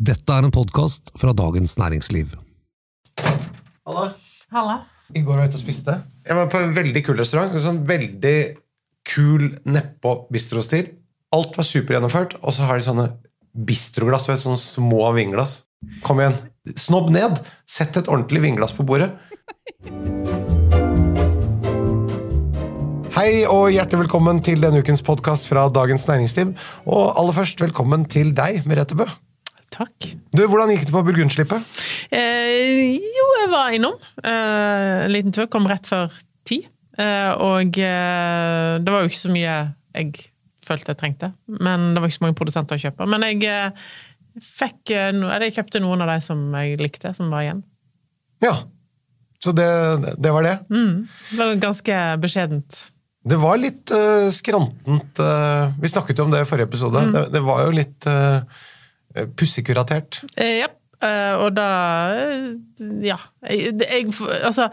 Dette er en podkast fra Dagens Næringsliv. Hallo. Halla. I går var jeg ute og spiste. Jeg var på en veldig kul restaurant. En sånn veldig kul nedpå bistrostil. Alt var supergjennomført, og så har de sånne bistroglass. vet, Sånne små vinglass. Kom igjen. Snobb ned! Sett et ordentlig vinglass på bordet. Hei og hjertelig velkommen til denne ukens podkast fra Dagens Næringsliv. Og aller først, velkommen til deg, Merete Bø. Takk. Du, Hvordan gikk det på Burgundslippet? Eh, jo, jeg var innom. Eh, en liten tur. Kom rett før ti. Eh, og eh, det var jo ikke så mye jeg følte jeg trengte. Men det var ikke så mange produsenter å kjøpe. Men jeg eh, fikk eh, eller Jeg kjøpte noen av de som jeg likte, som var igjen. Ja. Så det, det var det. Mm. Det var ganske beskjedent. Det var litt uh, skrantent uh, Vi snakket jo om det i forrige episode. Det, det var jo litt uh, pussig-kuratert. Eh, ja. Eh, og da eh, Ja. Jeg, altså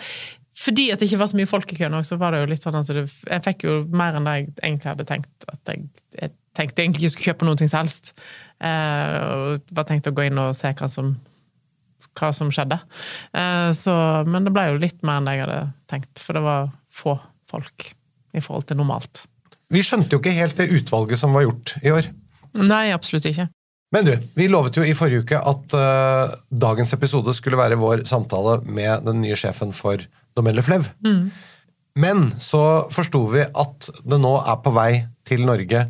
fordi at det ikke var så mye folk i køen, så var det jo litt sånn at det, jeg fikk jo mer enn det jeg egentlig hadde tenkt. At jeg, jeg tenkte egentlig ikke skulle kjøpe noe som helst. Eh, og var tenkt å gå inn og se hva som, hva som skjedde. Eh, så, men det ble jo litt mer enn det jeg hadde tenkt, for det var få folk i forhold til normalt. Vi skjønte jo ikke helt det utvalget som var gjort i år. Nei, absolutt ikke. Men du, vi lovet jo i forrige uke at uh, dagens episode skulle være vår samtale med den nye sjefen for Domaine Flev. Men så forsto vi at det nå er på vei til Norge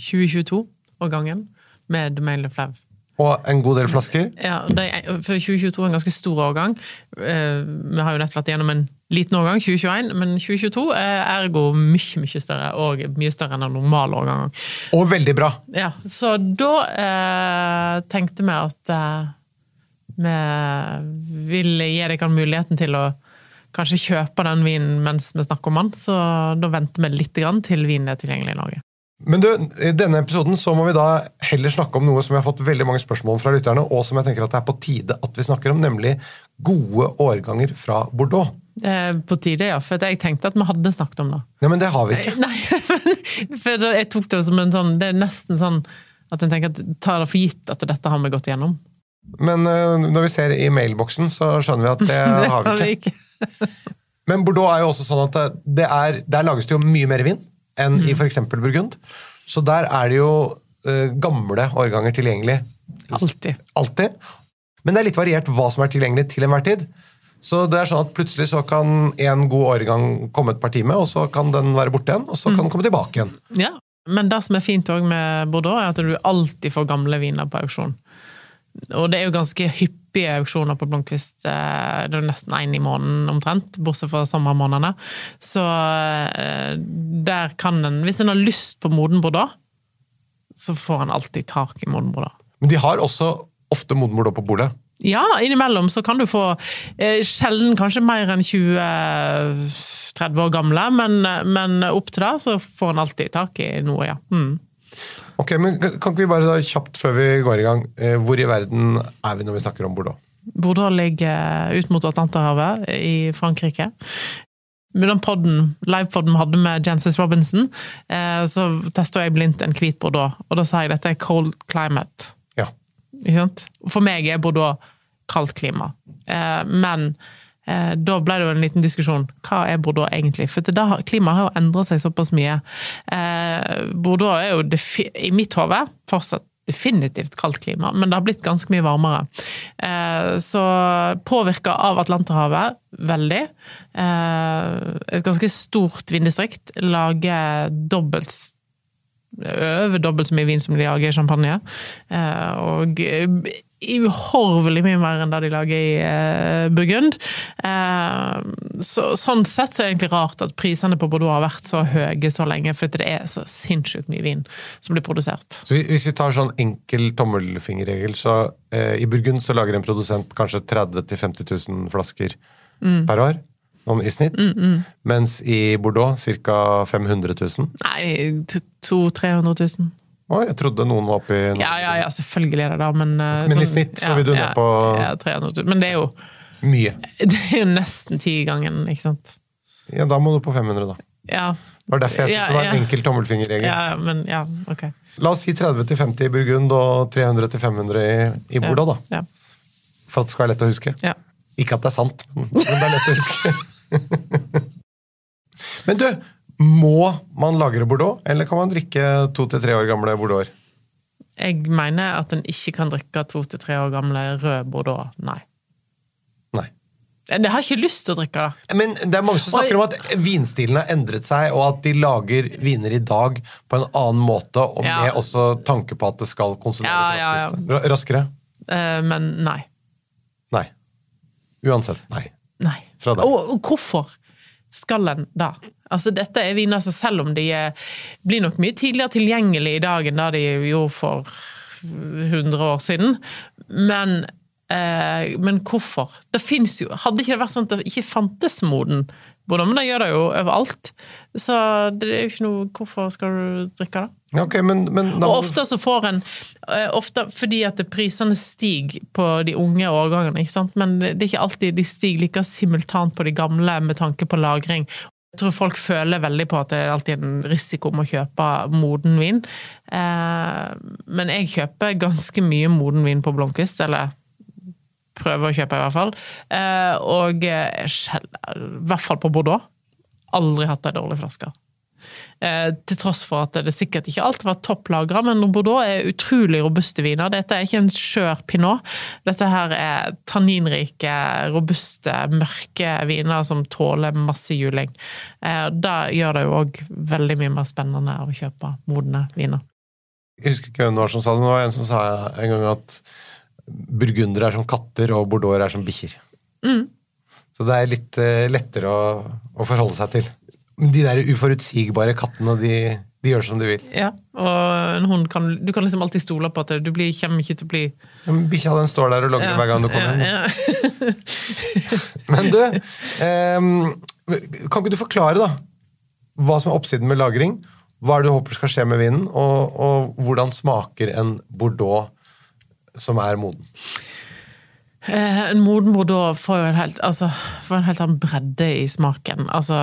2022-årgangen med Domelle Flev. Og en god del flasker. Ja, det er, for 2022 er en ganske stor årgang. Uh, Vi har jo nettopp vært gjennom en liten årgang, 2021, men 2022 er ergo mye, mye større, og mye større enn en normal årgang. Og veldig bra. Ja, så da eh, tenkte vi at eh, vi ville gi dere muligheten til å kanskje kjøpe den vinen mens vi snakker om den, så da venter vi litt grann til vinen er tilgjengelig i Norge. Men du, i denne episoden så må vi da heller snakke om noe som vi har fått veldig mange spørsmål om fra lytterne, og som jeg tenker at det er på tide at vi snakker om, nemlig gode årganger fra Bordeaux. Det er på tide, ja, for jeg tenkte at vi hadde snakket om det. Ja, men det har vi ikke. Nei, men- for jeg tok det som en sånn Det er nesten sånn at en tenker at tar det for gitt at dette har vi gått igjennom. Men eh, når vi ser i mailboksen, så skjønner vi at det har vi ikke. Men Bordeaux er jo også sånn at det er, der lages det jo mye mer vin enn i f.eks. Burgund. Så der er det jo eh, gamle årganger tilgjengelig. Alltid. Alltid. Men det er litt variert hva som er tilgjengelig til enhver tid. Så det er sånn at plutselig så kan en god årgang komme et par timer, og så kan den være borte igjen, og så kan den komme tilbake igjen. Ja. Men det som er fint òg med Bordeaux, er at du alltid får gamle viner på auksjon. Og det er jo ganske hyppige auksjoner på Blomkvist. eh, Det er nesten én i måneden omtrent, bortsett fra sommermånedene. Så eh, der kan en Hvis en har lyst på moden Bordeaux, så får en alltid tak i moden Bordeaux. Men de har også ofte moden Bordeaux på bordet. Ja, innimellom så kan du få eh, Sjelden kanskje mer enn 20-30 år gamle, men, men opp til det så får en alltid tak i noe, ja. Mm. Ok, men Kan ikke vi bare da kjapt før vi går i gang, eh, hvor i verden er vi når vi snakker om Bordeaux? Bordeaux ligger ut mot Atlanterhavet i Frankrike. Med den podden, livepodden vi hadde med Jancis Robinson, eh, så testa jeg blindt en hvit Bordeaux, og da sa jeg dette er cold climate. For meg er Bordeaux kaldt klima. Eh, men eh, da ble det jo en liten diskusjon. Hva er Bordeaux egentlig? For da, klimaet har jo endret seg såpass mye. Eh, Bordeaux er jo i mitt hode fortsatt definitivt kaldt klima, men det har blitt ganske mye varmere. Så påvirka av Atlanterhavet veldig. Et ganske stort vinddistrikt. Lager dobbelt over dobbelt så mye vin som de lager i champagne. Eh, og eh, uhorvelig mye mer enn det de lager i eh, Burgund. Eh, så, sånn sett så er det egentlig rart at prisene på Bordeaux har vært så høye så lenge, for det er så sinnssykt mye vin som blir produsert. Så Hvis vi tar sånn enkel tommelfingerregel, så eh, i Burgund så lager en produsent kanskje 30 000-50 000 flasker per år. I snitt. Mens i Bordeaux ca. 500 000. Nei, 200 000-300 000. Å, jeg trodde noen var oppi Ja, ja, ja, selvfølgelig er det det, men eh, Men i sånn- snitt så vil du ned på- ja, 300 000. Men det er jo, mye. det er jo nesten tigangen, ikke sant? Ja, da må du på 500, da. Ja, Det var derfor jeg syntes det var en enkel tommelfingerregel. ja men ja, ok. La oss si 30-50 i Burgund og 300-500 i, i Bordeaux, da. For at det skal være lett å huske. Ja. Ikke at det er sant, men det er lett å huske. men du, må man lagre Bordeaux, eller kan man drikke to til tre år gamle bordeauxer? Jeg mener at en ikke kan drikke to til tre år gamle rød Bordeaux. Nei. Nei. Jeg har ikke lyst til å drikke det. Men det er mange som snakker og... om at vinstilen har endret seg, og at de lager viner i dag på en annen måte, og Ja. med også tanke på at det skal konsumeres Ja, ja, ja. raskere. Uh, Men nei. Nei. Uansett. Nei. Fra deg. Og, og hvorfor skal en da? Altså, dette er viner som selv om de blir nok mye tidligere tilgjengelig i dag enn da de gjorde for 100 år siden, men, eh, men hvorfor? Det finnes jo Hadde ikke det vært sånn at det ikke fantes moden Bordeaux, men det gjør det jo overalt. Så det er jo ikke noe Hvorfor skal du drikke det? Ja, Ok, men, men da, Og ofte så får en eh, Ofte fordi at prisene stiger på de unge årgangene, ikke sant? men det er ikke alltid de stiger like simultant på de gamle med tanke på lagring. Jeg tror folk føler veldig på at det er alltid en risiko med å kjøpe moden vin. Eh, men jeg kjøper ganske mye moden vin på Blomkvist, eller prøver å kjøpe i hvert fall. Eh, og i hvert fall på Bordeaux. Aldri hatt ei dårlig flaske. Eh, til tross for at det sikkert ikke alltid var topplagra, men Bordeaux er utrolig robuste viner. Dette er ikke en skjør pinot. Dette her er tanninrike, robuste, mørke viner som tåler masse juling. Eh, det gjør det jo òg veldig mye mer spennende å kjøpe modne viner. Jeg husker ikke hvem det var som sa det, men det var en som sa en gang at burgundere er som katter, og bordeauxer er som bikkjer. Mm. Så det er litt eh, lettere å, å forholde seg til. De der uforutsigbare kattene, de, de gjør som de vil. Ja, og en hund kan, du kan liksom alltid stole på at du blir, kommer ikke til å bli Bikkja den står der og logger Ja, hver gang du kommer ja, ja. Men du, ehm, kan ikke du forklare da hva som er oppsiden med lagring? Hva er det du håper skal skje med vinen? Og, og hvordan smaker en bordeaux som er moden? Eh, En moden bordeaux får jo en helt, altså, får en helt annen bredde i smaken. Altså,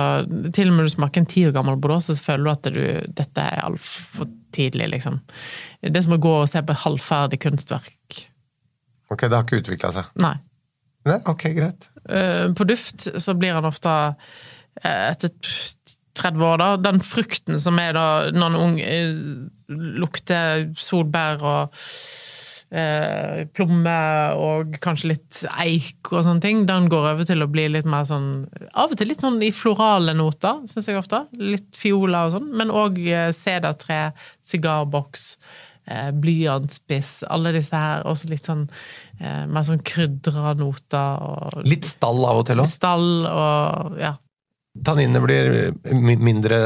til og med når du smaker en ti år gammel bordeaux, så føler du at du, dette er altfor tidlig, liksom. Det er som å gå og se på halvferdig kunstverk. Ok, det har ikke utvikla seg. Nei. Nei, ok, greit. Eh, På duft så blir han ofte eh, etter 30 år, da. Den frukten som er da når en ung lukter solbær og eh, plomme og kanskje litt eik og sånne ting, den går over til å bli litt mer sånn Av og til litt sånn i florale noter, syns jeg ofte. Litt fioler og sånn, men òg sedertre, sigarboks. Eh, Blyantspiss, alle disse her. Også litt sånn eh, mer sånn krydra noter. Og Litt stall av og til òg. stall og ja. Tanninene blir mindre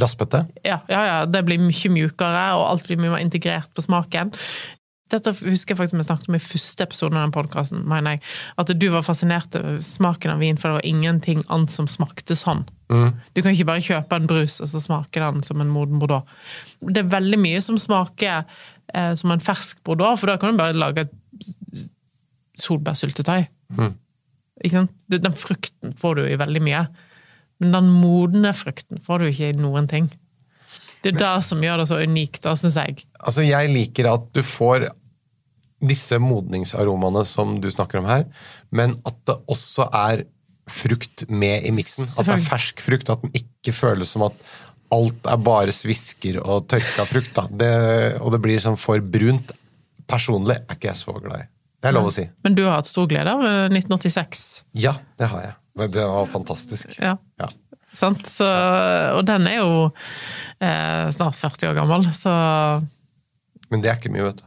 raspete. ja. Ja, ja, det blir mye mjukere, og alt blir mye mer integrert på smaken. Dette husker jeg faktisk vi snakket om i første episode av den podkasten, mener jeg. At du var fascinert over smaken av vin, for det var ingenting annet som smakte sånn. Du kan ikke bare kjøpe en brus, og så smake den som en moden bordeaux. Det er veldig mye som smaker eh, som en fersk bordeaux, for da kan du bare lage et solbærsyltetøy. Ikke sant? Den frukten får du i veldig mye. Men den modne frukten får du ikke i noen ting. Det er det som gjør det så unikt, da, syns jeg. Altså, jeg liker at du får disse modningsaromaene som du snakker om her, men at det også er frukt med i miksen. At det er fersk frukt, at den ikke føles som at alt er bare svisker og tørka frukt. Det, og det blir sånn for brunt. Personlig er ikke jeg så glad i. Det er lov å si. Men du har hatt stor glede av eh, 1986. Ja, det har jeg. Det var fantastisk. Ja. Ja. Sant? Så, og den er jo eh, snart 40 år gammel, så Men det er ikke mye, vet du.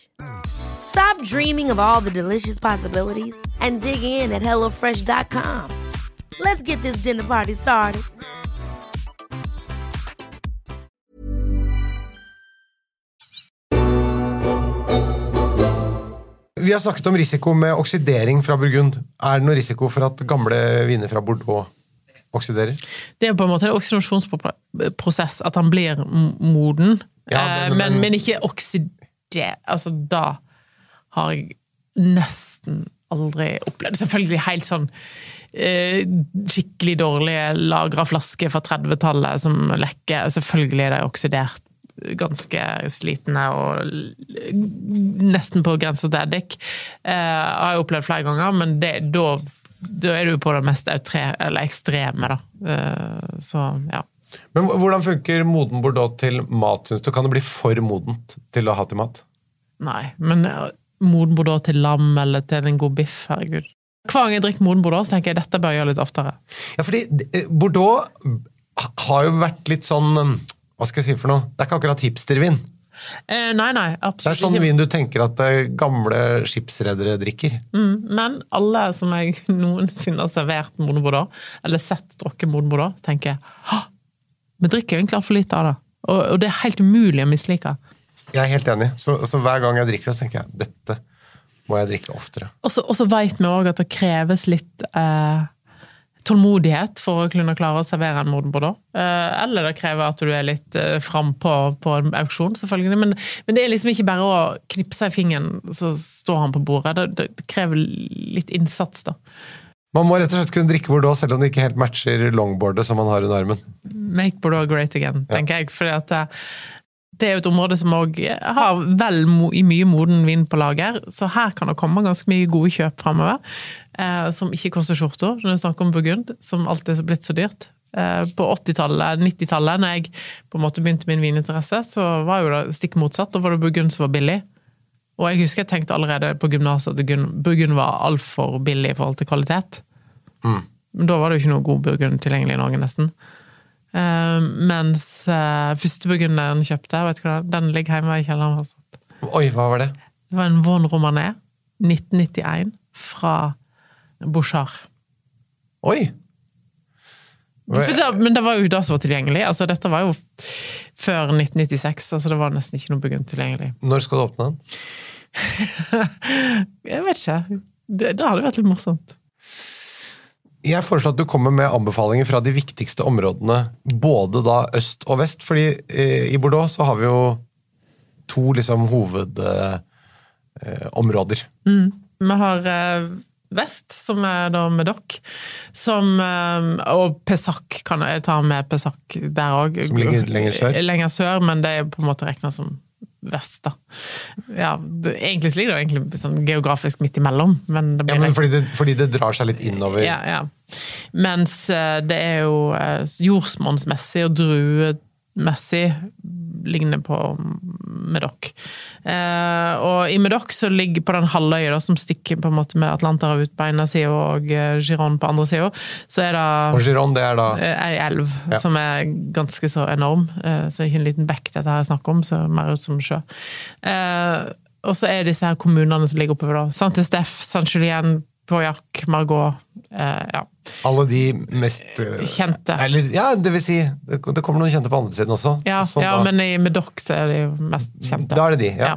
Stop dreaming of all the delicious possibilities and dig in at HelloFresh.com. Let's get this dinner party started. Vi har snakket om risiko med oksidering fra Burgund. Er det noe risiko for at gamle viner fra Bordeaux oksiderer? Det er på en måte en oksidasjonsprosess, at han blir moden. Ja, Eh, men- men, men- men, ikke oksider... Altså, da har jeg nesten aldri opplevd Selvfølgelig helt sånn eh, skikkelig dårlige lagra flasker fra 30-tallet som lekker. Selvfølgelig er de oksidert ganske slitne og nesten på grensa til eddik. Eh, har jeg opplevd flere ganger, men det, da, da er du på det mest outre, eller ekstreme, da. Eh, så ja. Men hvordan funker moden Bordeaux til mat, syns du? Kan det bli for modent til å ha til mat? Nei, men eh, moden bordeaux til lam eller til en god biff, herregud. Hver gang jeg drikker moden bordeaux, så tenker jeg dette bør jeg gjøre litt oftere. Ja, fordi eh, Bordeaux har jo vært litt sånn eh, Hva skal jeg si for noe? Det er ikke akkurat hipstervin. Eh, nei, nei, Det er sånn vin du tenker at eh, gamle skipsredere drikker. Mm, men alle som jeg noensinne har servert moden bordeaux, eller sett drukket moden bordeaux, tenker «Hå, vi drikker egentlig altfor lite av det. Og, og det er helt umulig å mislike. Jeg er helt enig. Så, så hver gang jeg drikker det, så tenker jeg dette må jeg drikke oftere. Og så og så vet vi òg at det kreves litt eh, tålmodighet for å kunne klare å servere en moden bordeaux. Eh, eller det krever at du er litt eh, frampå på en auksjon, selvfølgelig. Men, men det er liksom ikke bare å knipse i fingeren, så står han på bordet. Det, det, det krever litt innsats, da. Man må rett og slett kunne drikke Bordeaux selv om det ikke helt matcher longboardet som man har under armen. Make Bordeaux great again, tenker jeg. For det, det er jo et område som òg har vel i mye moden vin på lager, så her kan det komme ganske mye gode kjøp framover. Eh, som ikke koster skjorta, når det er snakk om Burgund, som alltid er blitt så dyrt. Eh, på 80-tallet, 90-tallet, når jeg på en måte begynte min vininteresse, så var jo det stikk motsatt. Da var det Burgund som var billig. Og jeg husker jeg tenkte allerede på gymnaset at Gun- Burgund var altfor billig i forhold til kvalitet. Mm. Men da var det jo ikke noe god Burgund tilgjengelig i Norge, nesten. Uh, mens uh, første burgunderen kjøpte, vet du hva, den ligger hjemme i kjelleren. fortsatt. Oi, hva var det? Det var en Von Romané 1991 fra Bouchard. Oi! Det, men det var jo da som var tilgjengelig. Altså, dette var jo før 1996, altså det var nesten ikke noe Burgund tilgjengelig. Når skal du åpne den? Jeg vet ikke. Det, det hadde vært litt morsomt. Jeg foreslår at du kommer med anbefalinger fra de viktigste områdene, både da øst og vest. fordi eh, i Bordeaux så har vi jo to liksom hovedområder. Eh, områder. Vi har eh, vest, som er da med dere, som eh, Og Pesac kan jeg ta med Pesac der òg. Som ligger lenger sør? Lenger sør, men det er på en måte regna som vest, da. Ja, det, egentlig ligger det egentlig sånn geografisk midt imellom, men det Ja, blir men fordi det, fordi det drar seg litt innover. Ja, ja. Mens eh, det er jo eh, jordsmonnsmessig og druemessig ligner på Medoc. Eh, og i Medoc så ligger på den halvøya som stikker på en måte med Atlanterhavet ut på ene sida og Giron Gironde på andre sida, så er det Og Giron, det er da eh, ei elv Ja. som er ganske så enorm. eh, Så ikke en liten bekk dette her er snakk om, så mer ut som sjø. Eh, Og så er disse her kommunene som ligger oppover, da. Saint-Estef, Saint-Julien, Pauillac, Margot. eh, Ja. alle de mest eh, Kjente. Eller, ja, det vil si, det, kommer noen kjente på andre siden også. Ja, så- sånn ja da, men i Medoc så er de mest kjente. Da er det de, ja.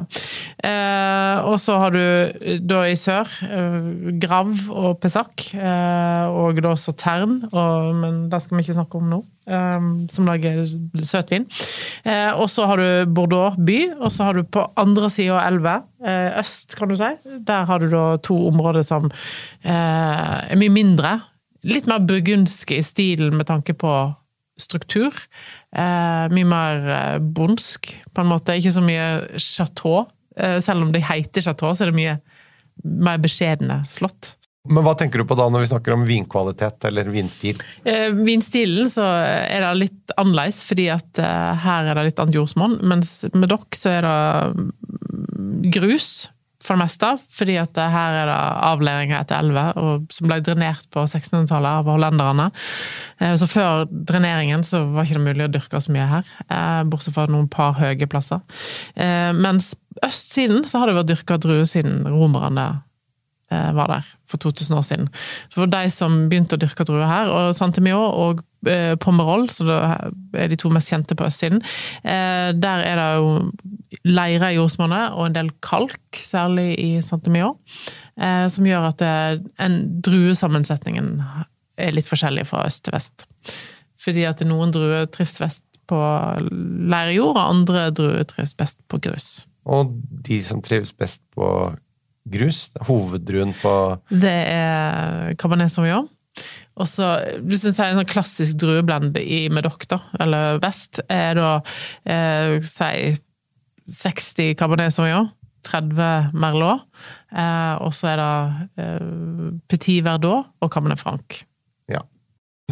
Eh, og så har du eh, da i sør eh, Grav og Pesac, eh, og da også Tern, og, men det skal vi ikke snakke om nå, som lager søtvin. Eh, og så har du Bordeaux by, og så har du på andre sida av elva, eh, øst kan du si, der har du da to områder som eh, er mye mindre. Litt mer burgundske i stilen med tanke på struktur. Mye mer bondsk, på en måte. Ikke så mye chateau. Selv om de heter chateau, så er det mye mer beskjedne slott. Men hva tenker du på da når vi snakker om vinkvalitet eller vinstil? Eh, vinstilen så er det litt annerledes, fordi at eh, her er det litt annet jordsmonn. Mens med dere så er det mm, grus for det meste, fordi at eh, her er det avleiringer etter elver, som ble drenert på 1600-tallet av hollenderne. Eh, Så før dreneringen så var ikke det mulig å dyrke så mye her, eh, bortsett fra noen par høye plasser. Eh, Mens østsiden så har det vært dyrka druer siden romerne var der for 2000 år siden. For de som begynte å dyrke druer her, og Saint-Emilion og eh, Pomerol, så det er de to mest kjente på østsiden, eh, der er det jo leire i jordsmonnet og en del kalk, særlig i Saint-Emilion, eh, som gjør at en druesammensetningen er litt forskjellig fra øst til vest. Fordi at noen druer trives best på leirjord, og andre druer trives best på grus. Og de som trives best på grus, hoveddruen på Det er Cabernet Sauvignon. Og så, du synes jeg, en sånn klassisk drueblend i Medoc, da, eller vest, er da eh, si 60 Cabernet Sauvignon, 30 Merlot, eh, og så er det eh, Petit Verdot og Cabernet Franc. Ja.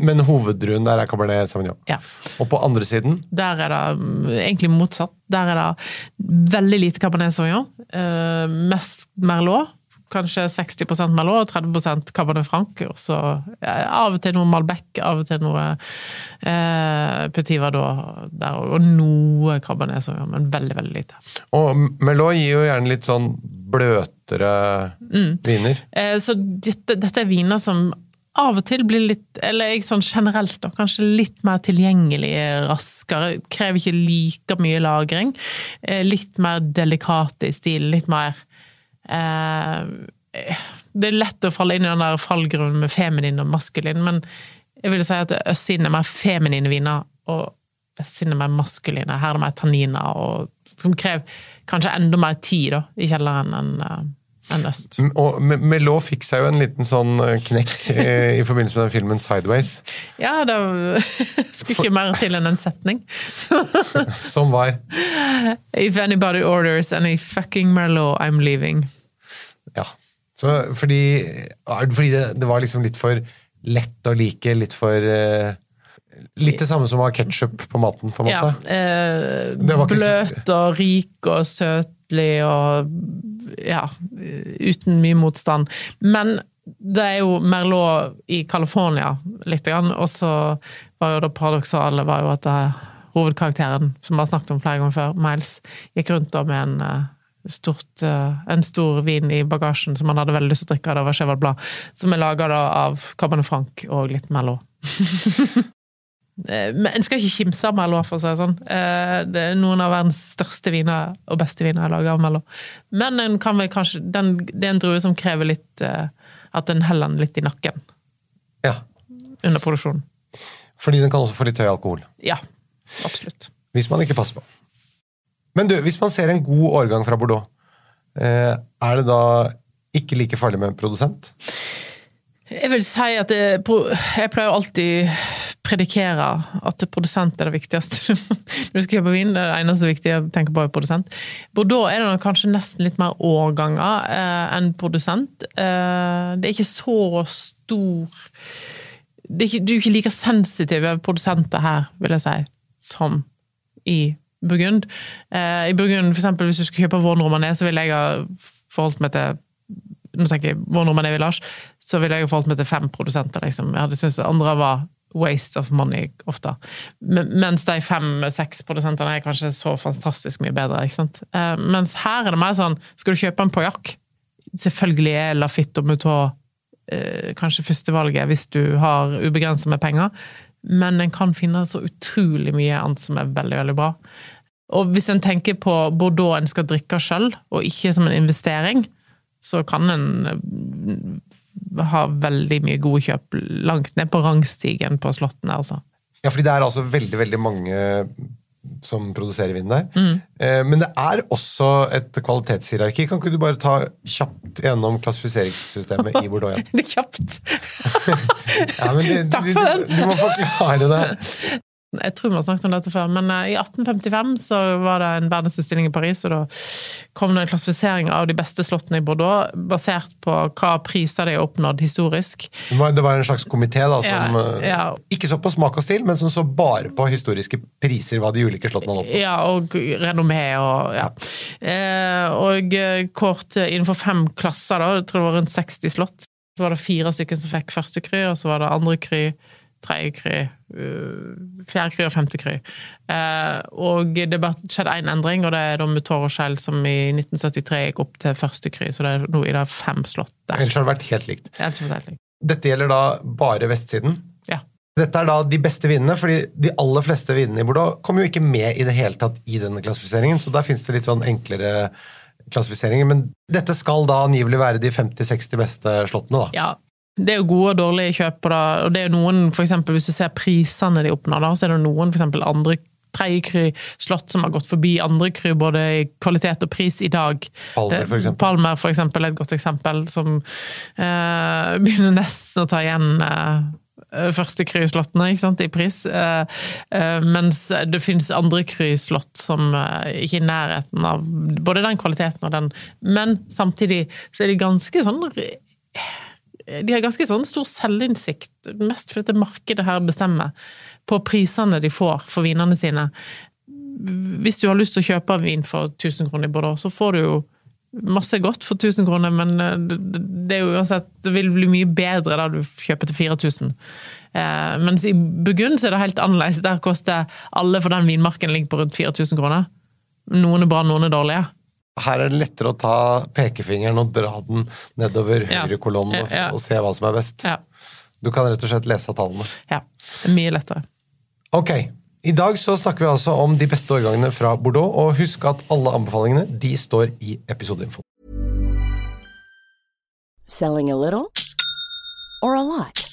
Men hoveddruen der er Cabernet Sauvignon. Ja. Og på andre siden Der er det mm, egentlig motsatt. Der er det veldig lite Cabernet Sauvignon. Eh, mest Merlot. Kanskje 60% Merlot og 30% Cabernet Franc. Og så av og til noe Malbec, av og til noe eh, Petit Verdot der òg. Og noe Cabernet Sauvignon, men veldig, veldig lite. Og Merlot gir jo gjerne litt sånn bløtere viner. Eh, så dette, dette er viner som av og til blir litt, eller sånn generelt da, kanskje litt mer tilgjengelig raskere. Krever ikke like mye lagring. Eh, Litt mer delikate i stilen. Litt mer Det er lett å falle inn i den der fallgrunnen med feminin og maskulin, men jeg vil si at østsiden er mer feminine viner, og vestsiden er mer maskuline. Her er det mer tanniner, og, som krever kanskje enda mer tid da, i kjelleren enn eh, enn øst. Og Melot fikk seg jo en liten sånn eh, knekk eh, i forbindelse med den filmen Sideways, Ja, det skulle ikke mer til enn en setning. som var If anybody orders any fucking Merlot, I'm leaving. Ja. Så fordi, det fordi det, det var liksom litt for lett å like, litt for eh, Litt det samme som å ha ketsjup på maten, på en Ja, eh, bløt og rik og søtlig og ja, uten mye motstand. Men det er jo Merlot i California, grann, og så var jo det paradoksale var jo at eh, hovedkarakteren, som vi har snakket om flere ganger før, Miles, gikk rundt da med en, eh, stort, eh, en stor vin i bagasjen som han hadde veldig lyst til å drikke, det var Blad, som er laga av Cabernet Franc og litt Merlot. Eh, en skal ikke kimse av Merlot, for å si det sånn. Eh, Det er noen av verdens største viner og beste viner er lager av Merlot. Men den kan vel kanskje, den, det er en drue som krever litt eh, at en heller den litt i nakken Ja. under produksjonen. Fordi den kan også få litt høy alkohol. Ja, absolutt. Hvis man ikke passer på. Men du, hvis man ser en god årgang fra Bordeaux, er det da ikke like farlig med en produsent? Jeg vil si at det, jeg pleier alltid predikere at produsent er det viktigste. Når du skal kjøpe vin, det er det eneste viktige å tenke på er produsent. Bordeaux er det kanskje nesten litt mer årganger eh, enn produsent. Eh, det er ikke så stor det er ikke, Du er ikke like sensitiv over produsenter her, vil jeg si, som i Burgund. Eh, I Burgund, for eksempel, hvis du skulle kjøpe Vaughn Romané, så ville jeg ha forholdt meg til nå tenker jeg Vaughn Romané Village, så ville jeg ha forholdt meg til fem produsenter. Liksom. Jeg hadde syntes andre var waste of money ofte. Mens de fem-seks produsentene er kanskje så fantastisk mye bedre. ikke sant? Eh, mens her er det mer sånn Skal du kjøpe en pojakk? Selvfølgelig er Lafitte og Moutot eh, kanskje førstevalget hvis du har ubegrenset med penger, men en kan finne så utrolig mye annet som er veldig, veldig bra. Og hvis en tenker på Bordeaux en skal drikke sjøl, og ikke som en investering, så kan en eh, ha veldig mye gode kjøp langt ned på rangstigen på slottene, altså. Ja, fordi det er altså veldig, veldig mange som produserer vin der. Mm. men det er også et kvalitetshierarki. Kan ikke du bare ta kjapt gjennom klassifiseringssystemet i Bordeaux? Det er kjapt! Ja, men det, Takk for den. Du, du må forklare det. Jeg tror vi har snakket om dette før, men eh, i 1855 så var det en verdensutstilling i Paris, og da kom det en klassifisering av de beste slottene i Bordeaux, basert på hva priser de har oppnådd historisk. Det var, en slags komité da, som Ja, eh, ja. ikke så på smak og stil, men som så bare på historiske priser hva de ulike slottene hadde oppnådd. Ja, og renommé og ja. Eh, og kort innenfor fem klasser, da, jeg tror det var rundt 60 slott, så var det fire stykker som fikk første kry, og så var det andre kry, tredje kry, uh, fjerde kry og femte kry. Eh, og det skjedde én endring, og det er da med Tår og Skjell som i 1973 gikk opp til første kry, så det er nå i det fem slott der. Ellers har det vært helt likt. Helt likt. Dette gjelder da bare vestsiden. Ja. Dette er da de beste vinene, fordi de aller fleste vinene i Bordeaux kommer jo ikke med i det hele tatt i denne klassifiseringen, så der fins det litt sånn enklere klassifiseringer. Men dette skal da angivelig være de 50-60 beste slottene, da. Ja. Det er jo gode og dårlige kjøp på det, og det er jo noen, for eksempel hvis du ser prisene de oppnår, da, så er det noen for eksempel andre tredje slott som har gått forbi andre kry, både i kvalitet og pris i dag. Palmer, for eksempel. Palmer, for eksempel, er et godt eksempel, som eh, begynner nesten å ta igjen eh, første kryslottene ikke sant, i pris. Eh, eh, mens det finnes andre kryslott som eh, ikke er i nærheten av både den kvaliteten og den Men samtidig så er de ganske sånn De har ganske sånn stor selvinnsikt, mest fordi dette markedet her bestemmer, på prisene de får for vinene sine. Hvis du har lyst til å kjøpe vin for 1000 kroner i Bordeaux, så får du jo masse godt for 1000 kroner, men eh, det er jo uansett Det vil bli mye bedre da du kjøper til 4000. Eh, mens i Burgund er det helt annerledes. Der koster alle for den vinmarken ligger på rundt 4000 kroner. Noen er bra, noen er dårlige. Her er det lettere å ta pekefingeren og dra den nedover Ja. høyre kolonne og, Ja. og se hva som er best. Ja. Du kan rett og slett lese av tallene. ja. Det er mye lettere. Ok, i dag så snakker vi altså om de beste årgangene fra Bordeaux, og husk at alle anbefalingene de står i episodeinfo. Selling a little or a lot?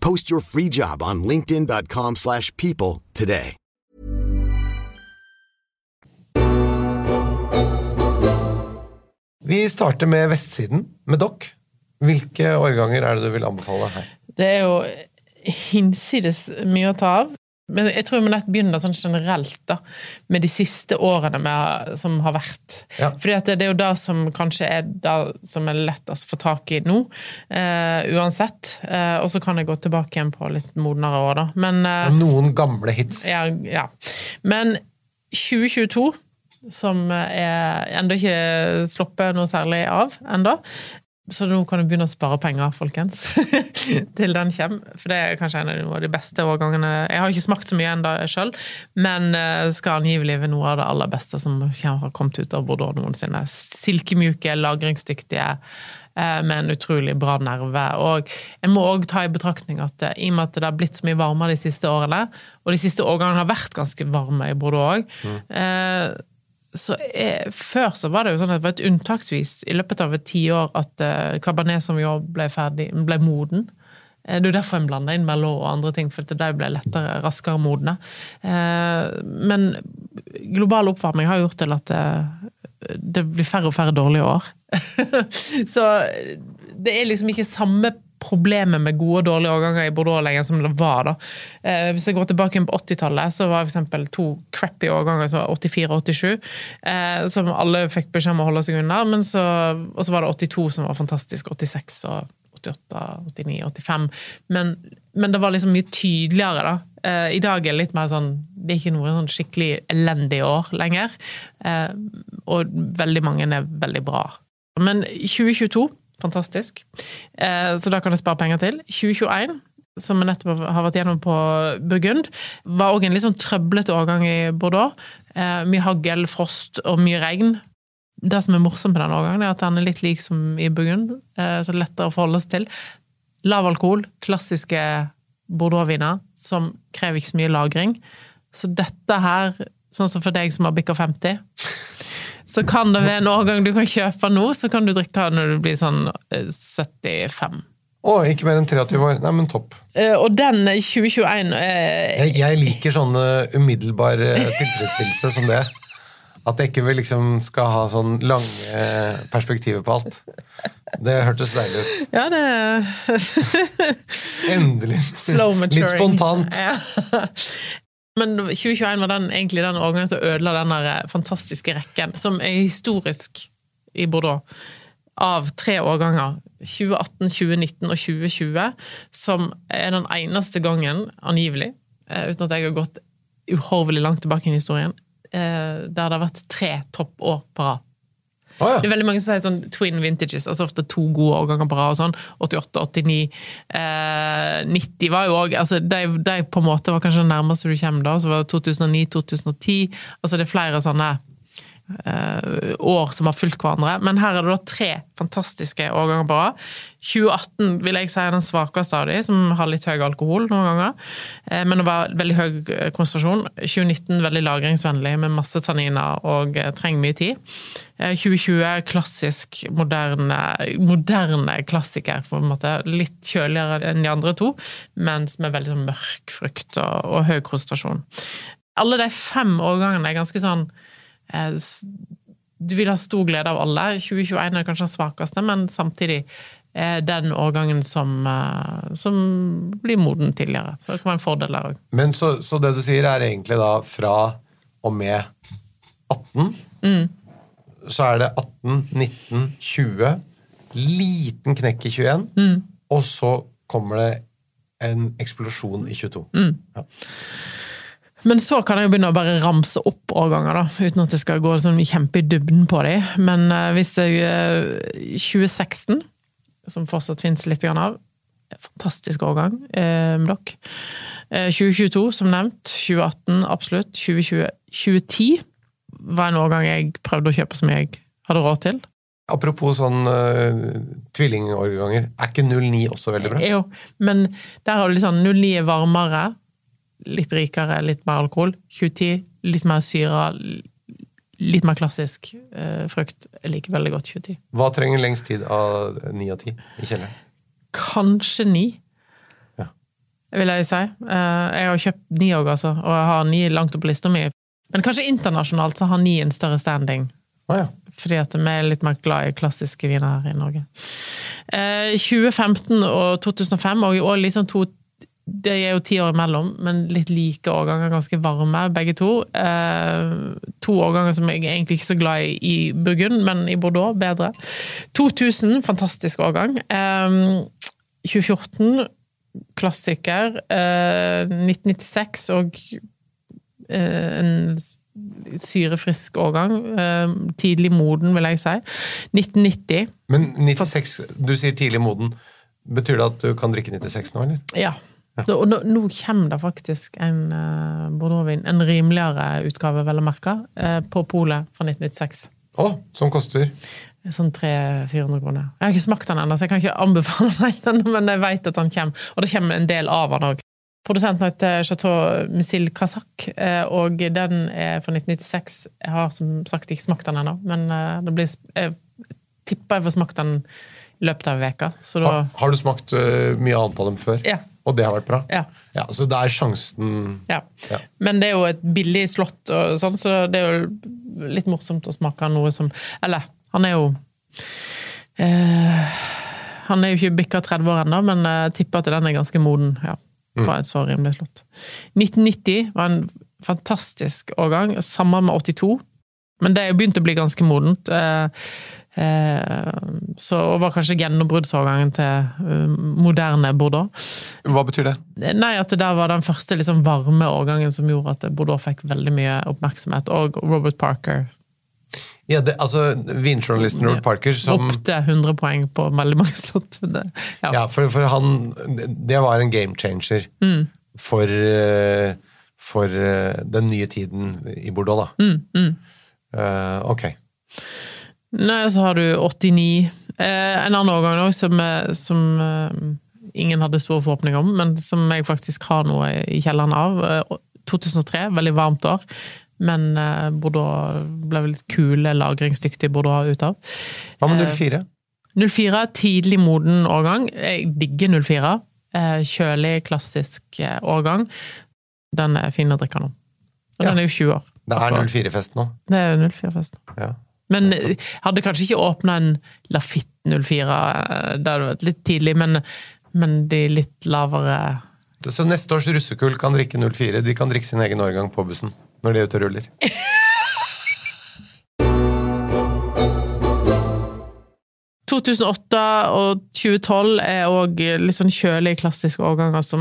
Post your free job on linkedin.com/people slash people today. Vi starter med vestsiden, med dokk. Hvilke årganger er det du vil anbefale her? Det er jo hinsides mye å ta av. Men jeg tror vi nett begynner sånn generelt da, med de siste årene med, som har vært. Ja. Fordi at det, det er jo det som kanskje er det som er lettest å få tak i nå, eh, uansett. Eh, og så kan jeg gå tilbake igjen på litt modnere år, da. Men eh, Noen gamle hits. ja, ja. Men 2022, som er ennå ikke sluppet noe særlig av ennå, så nå kan du begynne å spare penger, folkens, til den kommer. For det er kanskje en av de beste årgangene Jeg har ikke smakt så mye ennå sjøl, men eh, skal angivelig være noe av det aller beste som har kommet ut av Bordeaux noensinne. Silkemjuke, lagringsdyktige, eh, med en utrolig bra nerve. Og jeg må òg ta i betraktning at eh, i og med at det har blitt så mye varmere de siste årene, og de siste årgangene har vært ganske varme i Bordeaux òg, så er, Før så var det jo sånn at det var et unntaksvis i løpet av et tiår at uh, Cabernet Sauvignon ble, ferdig, ble moden. Eh, Det er jo derfor en blander inn Merlot og andre ting, for at de ble lettere, raskere modne. Eh, Men global oppvarming har gjort til at det blir færre og færre dårlige år. Så det er liksom ikke samme problemet med gode og dårlige årganger i Bordeaux lenger som det var. da. Eh, hvis jeg går tilbake på 80-tallet, så var f.eks. to crappy årganger, som var 84 og 87, eh, som alle fikk beskjed om å holde seg unna. Men så, og så var det 82 som var fantastisk. 86 og 88, 89, 85. Men, men det var liksom mye tydeligere, da. Eh, I dag er det litt mer sånn Det er ikke noe sånn skikkelig elendig år lenger. Eh, og veldig mange er veldig bra. Men 2022 fantastisk. Eh, så da kan jeg spare penger til. 2021 som vi nettopp har vært gjennom på Burgund, var òg en litt sånn trøblete årgang i Bordeaux. Eh, mye hagl, frost og mye regn. Det som er morsomt med den årgangen, er at den er litt lik som i Burgund, eh, så det er lettere å forholde seg til. Lav alkohol, klassiske Bordeaux-viner, som krever ikke så mye lagring. Så dette her, sånn som for deg som har bikka 50 så kan det være en årgang du kan kjøpe nå, så kan du drikke når du blir sånn 75. Å, ikke mer enn 23 år. Nei, men topp. Uh, og den 2021 uh, Jeg, jeg liker sånn eh, umiddelbar eh, tilfredsstillelse som det. At jeg ikke vil liksom skal ha sånn lange perspektiver på alt. Det hørtes deilig ut. Ja, det Endelig. Slow maturing. Litt spontant. Ja. Men 2021 var den, egentlig den årgangen som ødela den eh, fantastiske rekken, som er historisk i Bordeaux, av tre årganger. 2018, 2019 og 2020, som er den eneste gangen, angivelig, eh, uten at jeg har gått uhorvelig langt tilbake i historien, eh, der det har vært tre toppår på rad. Å, ja. Det er veldig mange som sier sånn twin vintages, altså ofte to gode årganger på rad. sånn, 88, 89, eh, 90 var jo òg altså de, de på en måte var kanskje det nærmeste du kommer da. Så var det 2009, 2010 altså Det er flere sånne år som har fulgt hverandre. Men her er det da tre fantastiske årganger på rad. 2018 vil jeg si er den svakeste av de, som har litt høy alkohol noen ganger. Eh, men det var veldig høy eh, konsentrasjon. 2019 veldig lagringsvennlig med masse tanniner og eh, trenger mye tid. Eh, 2020 klassisk, moderne, moderne klassiker, på en måte. Litt kjøligere enn de andre to, men som er veldig sånn mørk frukt og, og høy konsentrasjon. Alle de fem årgangene er ganske sånn eh, Du vil ha stor glede av alle. 2021 er kanskje den svakeste, men samtidig den årgangen som, eh, som blir moden tidligere. Så det kan være en fordel der òg. Men så, så det du sier, er egentlig da fra og med 18 Så er det 18, 19, 20 Liten knekk i 21 Og så kommer det en eksplosjon i 22 ja. Men så kan jeg jo begynne å bare ramse opp årganger, da, uten at jeg skal gå sånn kjempe i dybden på dem. Men uh, hvis jeg uh, 2016, som fortsatt fins litt grann av, fantastisk årgang eh, med dere. Eh, 2022, som nevnt. 2018, absolutt. 2020. 2010 var en årgang jeg prøvde å kjøpe som jeg hadde råd til. Apropos sånn uh, tvillingårganger Er ikke 09 også veldig bra? Jo, men der har du litt sånn 09 er varmere, litt rikere, litt mer alkohol. 2010 litt mer syre, litt mer klassisk eh, frukt. Jeg liker veldig godt 2010. Hva trenger lengst tid av 9 og 10 i kjelleren? Kanskje 9, Ja. vil jeg si. Eh, jeg har kjøpt 9 òg, altså, og jeg har 9 langt opp på lista mi. Men kanskje internasjonalt så har 9 en større standing. Ah, ja. Fordi at vi er litt mer glad i klassiske viner her i Norge. Eh, 2015 og 2005, og, i år liksom to Det er jo ti år imellom, men litt like årganger, ganske varme, begge to. Eh, to årganger som jeg er egentlig ikke så glad i i Burgund, men i Bordeaux bedre. 2000, fantastisk årgang. Eh, 2014, klassiker. Eh, 1996 og eh, en syrefrisk årgang. Eh, tidlig moden, vil jeg si. 1990. Men 96, du sier tidlig moden. Betyr det at du kan drikke 96 nå, eller? Ja. Så, og nå, nå kommer det faktisk en uh, Bordeauxvin, en rimeligere utgave, vel å merke, uh, på polet fra 1996. Å, som koster Sånn 300-400 kroner. Jeg har ikke smakt den ennå, så jeg kan ikke anbefale den men jeg vet at den kommer. Og det kommer en del av den òg. Produsenten heter Chateau Missil Kazak, eh, og den er fra 1996. Jeg har som sagt ikke smakt den ennå, men eh, det blir, jeg tipper jeg får smakt den i løpet av veka. Så da har, har du smakt eh, mye annet av dem før? Ja. Og det har vært bra? Ja. Ja, Så det er sjansen Ja. Ja. Men det er jo et billig slott, og sånn, så det er jo litt morsomt å smake noe som Eller, han er jo eh, Han er jo ikke bikka 30 år ennå, men jeg tipper at den er ganske moden. ja, for et så rimelig slott. 1990 var en fantastisk årgang, sammen med 82. Men det er jo begynt å bli ganske modent. Eh, eh, så og var kanskje gjennombruddsårgangen til eh, moderne Bordeaux. Hva betyr det? Nei, at det der var den første liksom, varme årgangen som gjorde at Bordeaux fikk veldig mye oppmerksomhet. Og Robert Parker Ja, det, altså Vinjournalisten Robert Parker som ropte 100 poeng på veldig mange slott. Det, ja. Ja, for, for han Det var en game changer for, eh, for eh, den nye tiden i Bordeaux, da. Eh, ok. Nei, så har du 89. Eh, en annen årgang òg som, som eh, ingen hadde store forhåpninger om, men som jeg faktisk har noe i kjelleren av. Eh, 2003, veldig varmt år. Men eh, Bordeaux ble vel litt kule, lagringsdyktige Bordeaux ut av. Hva med Eh, 04? 04, tidlig moden årgang. Jeg digger 04. Eh, Kjølig, klassisk årgang. Den er fin å drikke nå. Og Ja. den er jo 20 år. Det er 04-fest nå. Det er 04-fest. Ja. Men hadde kanskje ikke åpna en Lafitte 04. eh, Det hadde vært litt tidlig, men, men de litt lavere Så neste års russekull kan drikke 04. De kan drikke sin egen årgang på bussen når de er ute og ruller. – 2008 og 2012 er òg litt sånn kjølige, klassiske årganger som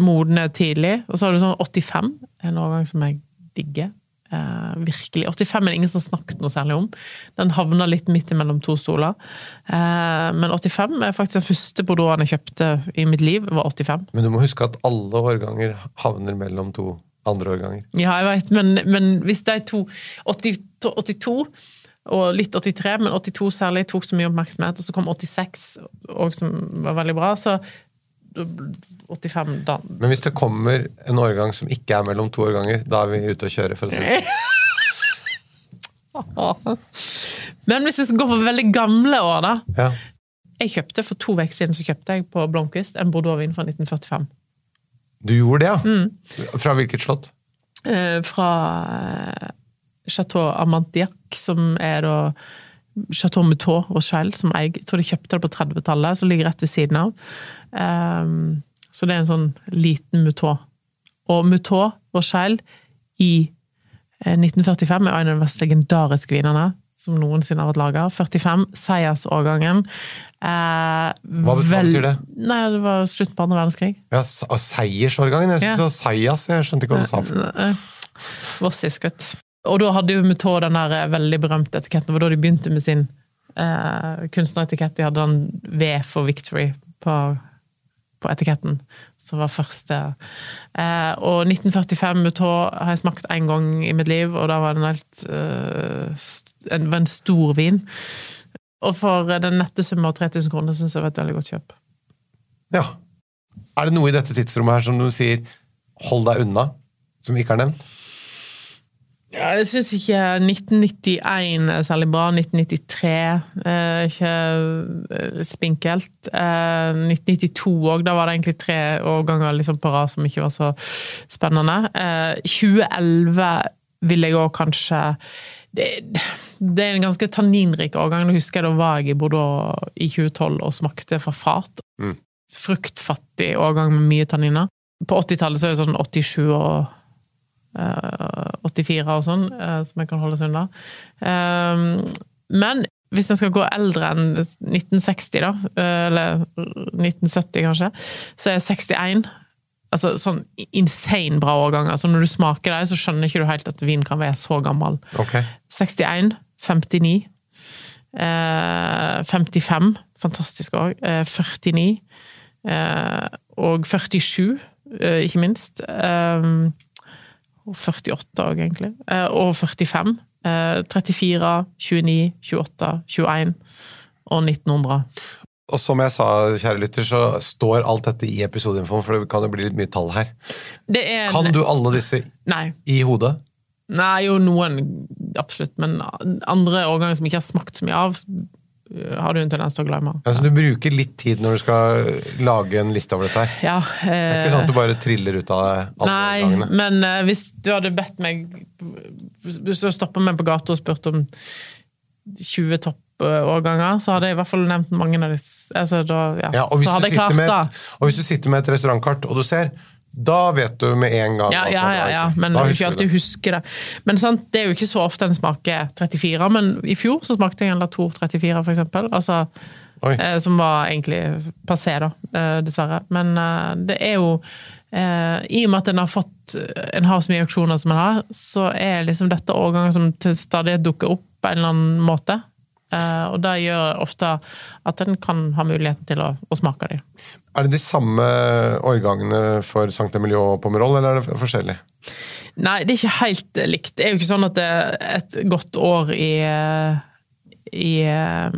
modner tidlig. Og så har du sånn 85, en årgang som jeg digger. Eh, virkelig. 85 er det ingen som har snakket noe særlig om. Den havna litt midt mellom to stoler. Eh, men 85 er faktisk den første bordeauxen jeg kjøpte i mitt liv, var 85. Men du må huske at alle årganger havner mellom to andre årganger. Ja, jeg vet, men, men hvis de to 80, 82 og litt 83, men 82 særlig tok så mye oppmerksomhet, og så kom 86, og som var veldig bra, så 85 da Men hvis det kommer en årgang som ikke er mellom to årganger, da er vi ute og kjører, for å si det sånn. Men hvis vi skal gå for veldig gamle år, da. Ja. Jeg kjøpte For to uker siden så kjøpte jeg på Blomkvist en Bordeaux-vin fra 1945. Du gjorde det, ja? Mm. Fra hvilket slott? Eh, fra eh, Chateau Amantiac, som er da Chateau Moutot Rochelle, som jeg, jeg tror de kjøpte det på 30-tallet, som ligger rett ved siden av. Um, så det er en sånn liten Moutot. Og Moutot Rochelle i eh, 1945 er en av de mest legendariske vinene som noensinne har vært laga. 45, seiersårgangen. Eh, Hva bet- hva betyr det? Nei, det var slutten på andre verdenskrig. Ja, seiersårgangen? Jeg Ja. synes det var Seias, jeg skjønte ikke hva du sa. Vossisk, vet. Og da hadde jo Moutot den der eh, veldig berømte etiketten. Det var da de begynte med sin eh, kunstneretikett. De hadde den V for Victory på, på etiketten, som var første. Eh, og 1945 Moutot har jeg smakt én gang i mitt liv, og da var det en helt eh, en, var en stor vin. Og for den nette summen av 3000 kroner syns jeg var et veldig godt kjøp. Ja. Er det noe i dette tidsrommet her som du sier 'hold deg unna', som ikke er nevnt? Ja, jeg syns ikke 1991 er særlig bra. 1993 er ikke eh, spinkelt. Eh, 1992 òg, da var det egentlig tre årganger liksom på rad som ikke var så spennende. Eh, 2011 vil jeg òg kanskje det, det er en ganske tanninrik årgang. Da husker jeg da var jeg i Bordeaux i 2012 og smakte fra fat. Mm. Fruktfattig årgang med mye tanniner. På 80-tallet så er det sånn 87 og eh, 84 og sånn, eh, som jeg kan holde seg unna. Um, men hvis en skal gå eldre enn 1960, da, eh, eller 1970 kanskje, så er 61 altså sånn insane bra årgang. Altså når du smaker dem, så skjønner ikke du helt at vin kan være så gammel. Okay. 61, 59, eh, 55, fantastisk òg, eh, 49, eh, og 47, eh, ikke minst. Eh, og 48 òg, egentlig. Eh, og 45. Eh, 34, 29, 28, 21 og 1900. Og som jeg sa, kjære lytter, så står alt dette i episodeinfoen, for det kan jo bli litt mye tall her. Det er en- Kan du alle disse Nei. i hodet? Nei, jo noen, absolutt. Men andre årganger som ikke har smakt så mye av, har du en tendens til å glemme. Altså, du bruker litt tid når du skal lage en liste over dette her. Ja, Det er ikke sånn at du bare triller ut av det alle Nei, årgangene. men eh, hvis du hadde bedt meg Hvis du stoppa meg på gata og spurt om 20 toppårganger, så hadde jeg i hvert fall nevnt mange av disse. Altså, da, ja. Ja, og, hvis så du sitter klart med det. et, og hvis du sitter med et restaurantkart, og du ser, da vet du med en gang Ja, ja, ja, ja, men Da ikke alltid det. husker det. Men sant, det er jo ikke så ofte en smaker 34, men i fjor så smakte jeg en Latour 34, for eksempel. Altså, eh, som var egentlig passé, da, eh, dessverre. Men eh, det er jo eh, I og med at en har fått En har så mye auksjoner som en har, så er liksom dette årganger som til stadighet dukker opp på en eller annen måte. Eh, og det gjør ofte at en kan ha muligheten til å, å smake dem. Er det de samme årgangene for Sankt Emilio og Pomerol, eller er det forskjellig? Nei, det er ikke helt likt. Det er jo ikke sånn at det er et godt år i i eh,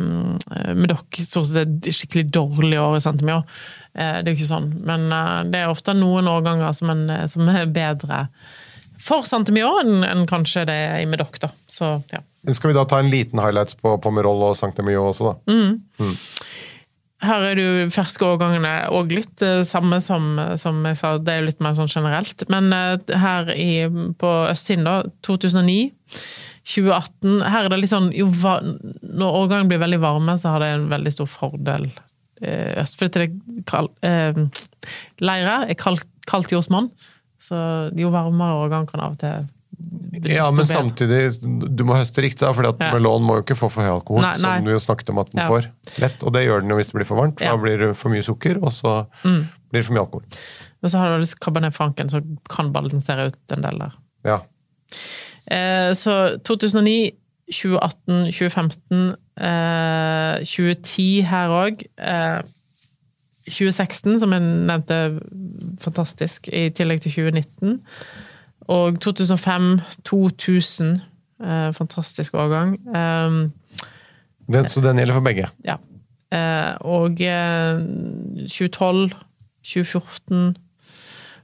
Medoc stort sett et skikkelig dårlig år i Centimio. Eh, Det er jo ikke sånn. Men det er ofte noen årganger som, en, som er bedre for Centimio enn enn kanskje det er i Medoc, da. Så ja. Skal vi da ta en liten highlights på Pomerol og Sankt Emilio også, da? Her er det jo ferske årgangene og litt eh, samme som, som jeg sa, det er jo litt mer sånn generelt. Men eh, her i, på østsiden, da, 2009, 2018 Her er det litt sånn jo, Når årgangen blir veldig varme, så har det en veldig stor fordel eh, øst. For det kald, eh, Leire er kaldt, kaldt jordsmonn, så jo varmere årgang kan av og til Ja, men samtidig, du må høste riktig, da, for Ja. melon må jo ikke få for høy alkohol, Nei, nei. som du jo snakket om at den Ja. får lett. Og det gjør den jo hvis det blir for varmt, for Ja. Mm. da blir det for mye sukker, og så blir det for mye alkohol. Men så har du vel Cabernet Franken, som kan balansere ut en del der. Ja. Eh, Så 2009, 2018, 2015, eh, 2010 her òg. 2016, som jeg nevnte, fantastisk, i tillegg til 2019. Og 2005, 2000, eh, fantastisk årgang. Eh, Den, så den gjelder for begge. ja. Eh, Og eh, 2012, 2014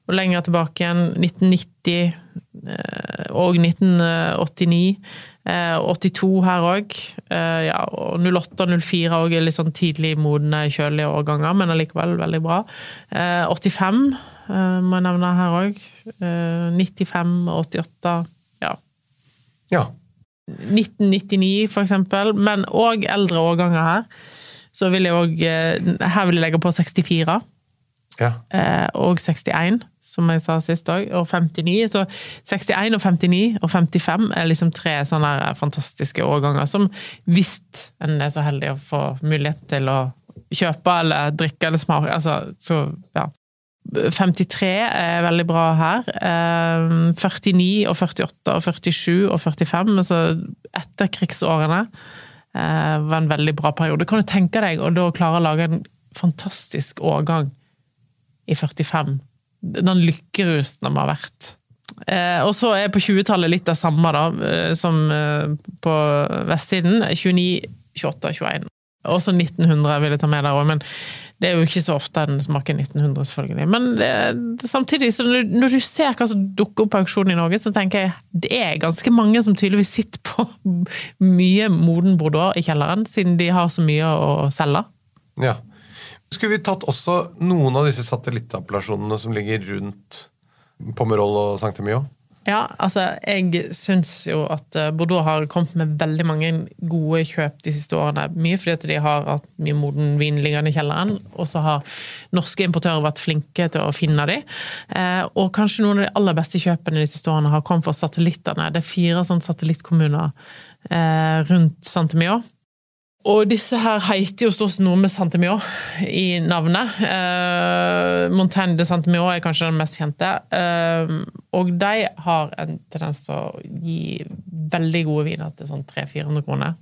og lenger tilbake igjen, 1990 eh, og 1989. eh, 82 her òg. Ja, og 08 og 04 òg er litt sånn tidlig modne, kjølige årganger, men allikevel veldig bra. Eh, 85 eh, må jeg nevne her òg. 95 og 88. Ja. Ja. 1999, for eksempel, men òg eldre årganger her. Så vil jeg òg Her vil jeg legge på 64 ja. eh, og 61, som jeg sa sist òg, og 59. Så 61 og 59 og 55 er liksom tre sånne fantastiske årganger som hvis en er så heldig å få mulighet til å kjøpe eller drikke eller smake, altså, så ja. 53 er veldig bra her. Eh, 49 og 48 og 47 og 45, altså etterkrigsårene, eh, var en veldig bra periode. Kan du tenke deg å da klare å lage en fantastisk årgang i 45? Den lykkerusen de har vært. Eh, og så er på 20-tallet litt det samme da, eh, som på vestsiden. 29, 28, 21. Også 1900 vil jeg ta med der òg, men det er jo ikke så ofte en smaker 1900, selvfølgelig. Men det, samtidig, når, når du ser hva som dukker opp på auksjon i Norge, så tenker jeg det er ganske mange som tydeligvis sitter på mye moden Bordeaux i kjelleren, siden de har så mye å selge. ja. Skulle vi tatt også noen av disse satellittappellasjonene som ligger rundt Pomerol og Sankt Emilio? Ja, altså, jeg syns jo at eh, Bordeaux har kommet med veldig mange gode kjøp de siste årene. Mye fordi at de har hatt mye moden vin liggende i kjelleren, og så har norske importører vært flinke til å finne de. Eh, og kanskje noen av de aller beste kjøpene de siste årene har kommet fra satellittene. Det er fire sånne satellittkommuner eh, rundt Saint-Emilion. Og disse her heter jo stort sett noe med Saint-Emilion i navnet. Eh, Montaigne de Saint-Emilion er kanskje den mest kjente. Eh, og de har en tendens til å gi veldig gode viner til sånn 300-400 kroner.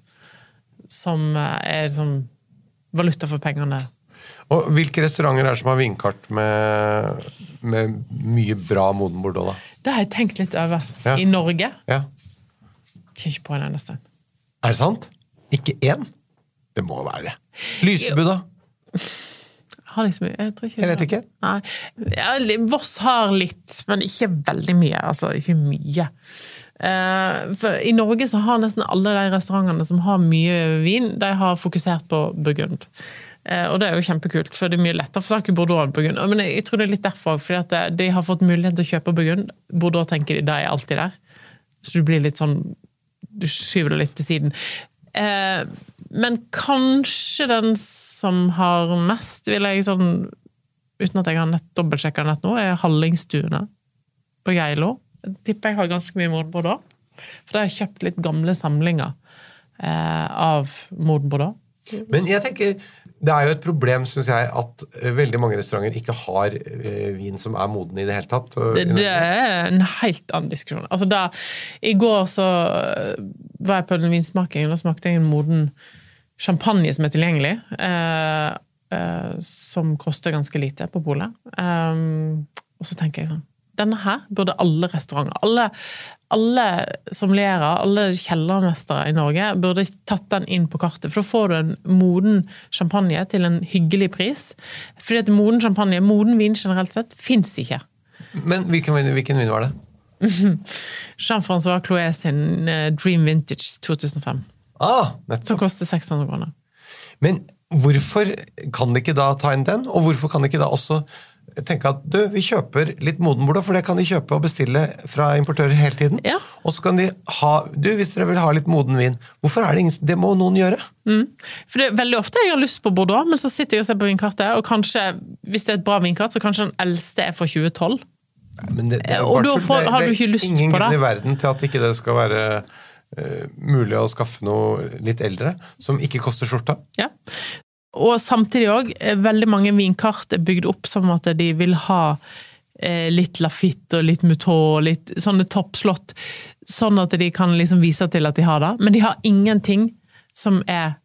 Som eh, er liksom valuta for pengene. Og hvilke restauranter er det som har vinkart med, med mye bra moden Bordeaux, da? Det har jeg tenkt litt over. Ja. I Norge Ja. Jeg ikke på en eneste. Er det sant? Ikke én? Det må være det. Lysebu, da? Har liksom, jeg tror ikke Jeg vet ikke. Nei. Ja, Voss har litt, men ikke veldig mye. Altså, ikke mye. Eh, for I Norge så har nesten alle de restaurantene som har mye vin, de har fokusert på Burgund. Eh, og det er jo kjempekult, for det er mye lettere å få tak i Bordeaux enn Burgund. Men jeg, jeg tror det er litt derfor, fordi at de har fått mulighet til å kjøpe Burgund. Bordeaux tenker de, da er alltid der. Så du blir litt sånn Du skyver det litt til siden. Eh, men kanskje den som har mest, vil jeg sånn Uten at jeg har nett dobbeltsjekka nett nå, er Hallingstuene på Geilo. Jeg tipper jeg har ganske mye mordbord da. For da har jeg kjøpt litt gamle samlinger eh, av mordbord da. Men jeg tenker, det er jo et problem, syns jeg, at eh, veldig mange restauranter ikke har eh, vin som er moden i det hele tatt. Det, det er en helt annen diskusjon. Altså da, I går så var jeg på en vinsmaking, og da smakte jeg en moden champagne som er tilgjengelig. Eh, eh, som koster ganske lite på polet. Um, og så tenker jeg sånn Denne her burde alle restauranter, alle, alle sommelierer, alle kjellermestere i Norge burde tatt den inn på kartet. For da får du en moden champagne til en hyggelig pris. Fordi at moden champagne, moden vin generelt sett, fins ikke. Men hvilken, vin- hvilken vin var det? Jean-Francois Clouet sin eh, Dream Vintage 2005. Ah, Som koster 600 kroner. Men hvorfor kan de ikke da ta inn den, og hvorfor kan de ikke da også tenke at du, vi kjøper litt moden Bordeaux, for det kan de kjøpe og bestille fra importører hele tiden. Ja. Og så kan de ha Du, hvis dere vil ha litt moden vin, hvorfor er det ingen Det må noen gjøre. For det er veldig ofte jeg har lyst på Bordeaux, men så sitter jeg og ser på vinkartet, og kanskje, hvis det er et bra vinkart, så kanskje den eldste er fra 2012. Nei, Men det, det er Og da tull. får- Det- har det du er ikke lyst ingen grunn i verden til at ikke det skal være eh, mulig å skaffe noe litt eldre, som ikke koster skjorta. Ja. Og samtidig òg, veldig mange vinkart er bygd opp som at de vil ha eh, litt Lafitte og litt Moutot og litt sånne toppslott, sånn at de kan liksom vise til at de har det. Men de har ingenting som er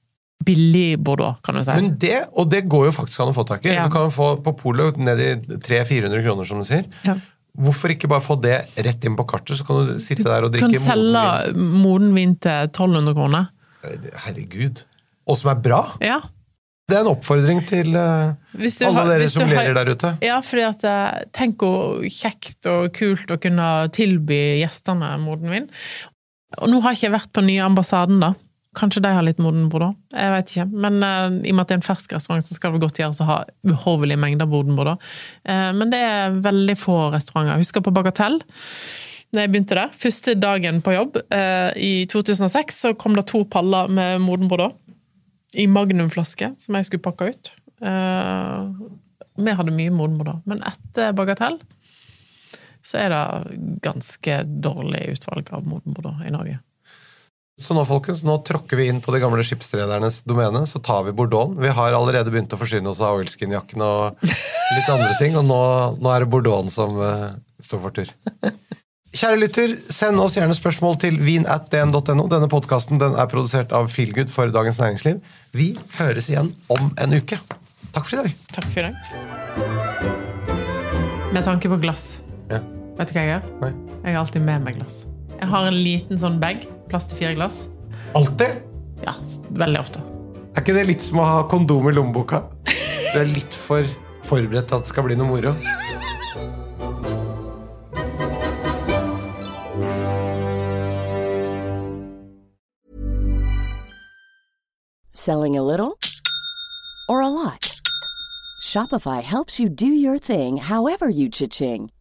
billig Bordeaux, kan du si. Men det, og det går jo faktisk an å få tak i. Ja. Du kan få på polet ned i 300-400 kroner, som du sier. Ja. Hvorfor ikke bare få det rett inn på kartet, så kan du sitte der og Du kan selge moden vin til 1200 kroner. Herregud. Og som er bra. Ja. Det er en oppfordring til uh, alle har- dere som ler der ute. Ja, fordi at eh, Tenk hvor kjekt og kult å kunne tilby gjestene moden vin. Og nå har jeg ikke vært på nye ambassaden, da. Kanskje de har litt moden da. Jeg vet ikke. Men uh, i og med at det er en fersk restaurant, så skal det godt gjøres å ha uhorvelige mengder moden Bordeaux. Uh, men det er veldig få restauranter. Jeg husker på Bagatell. Når jeg begynte der, Første dagen på jobb eh, i 2006, så kom det to paller med Bordeaux. I magnumflaske, som jeg skulle pakke ut. Eh, vi hadde mye Bordeaux. Men etter Bagatell så er det ganske dårlig utvalg av Bordeaux i Norge. Så nå, folkens, nå tråkker vi inn på de gamle skipsredernes domene, så tar vi Bordeauxen. Vi har allerede begynt å forsyne oss av oilskin-jakken og litt andre ting, og nå, nå er det Bordeauxen som uh, står for tur. Kjære lytter, send oss gjerne spørsmål til vin.dn.no. Denne podkasten er produsert av Feelgood for Dagens Næringsliv. Vi høres igjen om en uke. Takk for i dag. Takk for i dag. Med tanke på glass. Ja. Vet du hva jeg gjør? Nei. Jeg har alltid med meg glass. Jeg har en liten sånn bag, plass til fire glass. Alltid. Ja, veldig ofte. Er ikke det litt som å ha kondom i lommeboka? Du er litt for forberedt til at det skal bli noe moro. Selling a little or a lot? Shopify helps you do your thing however you cha-ching.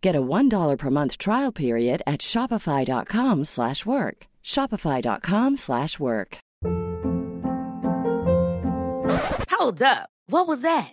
Get a $1 per month trial period at shopify.com/work. slash work. shopify.com/work. slash work. Hold up. What was that?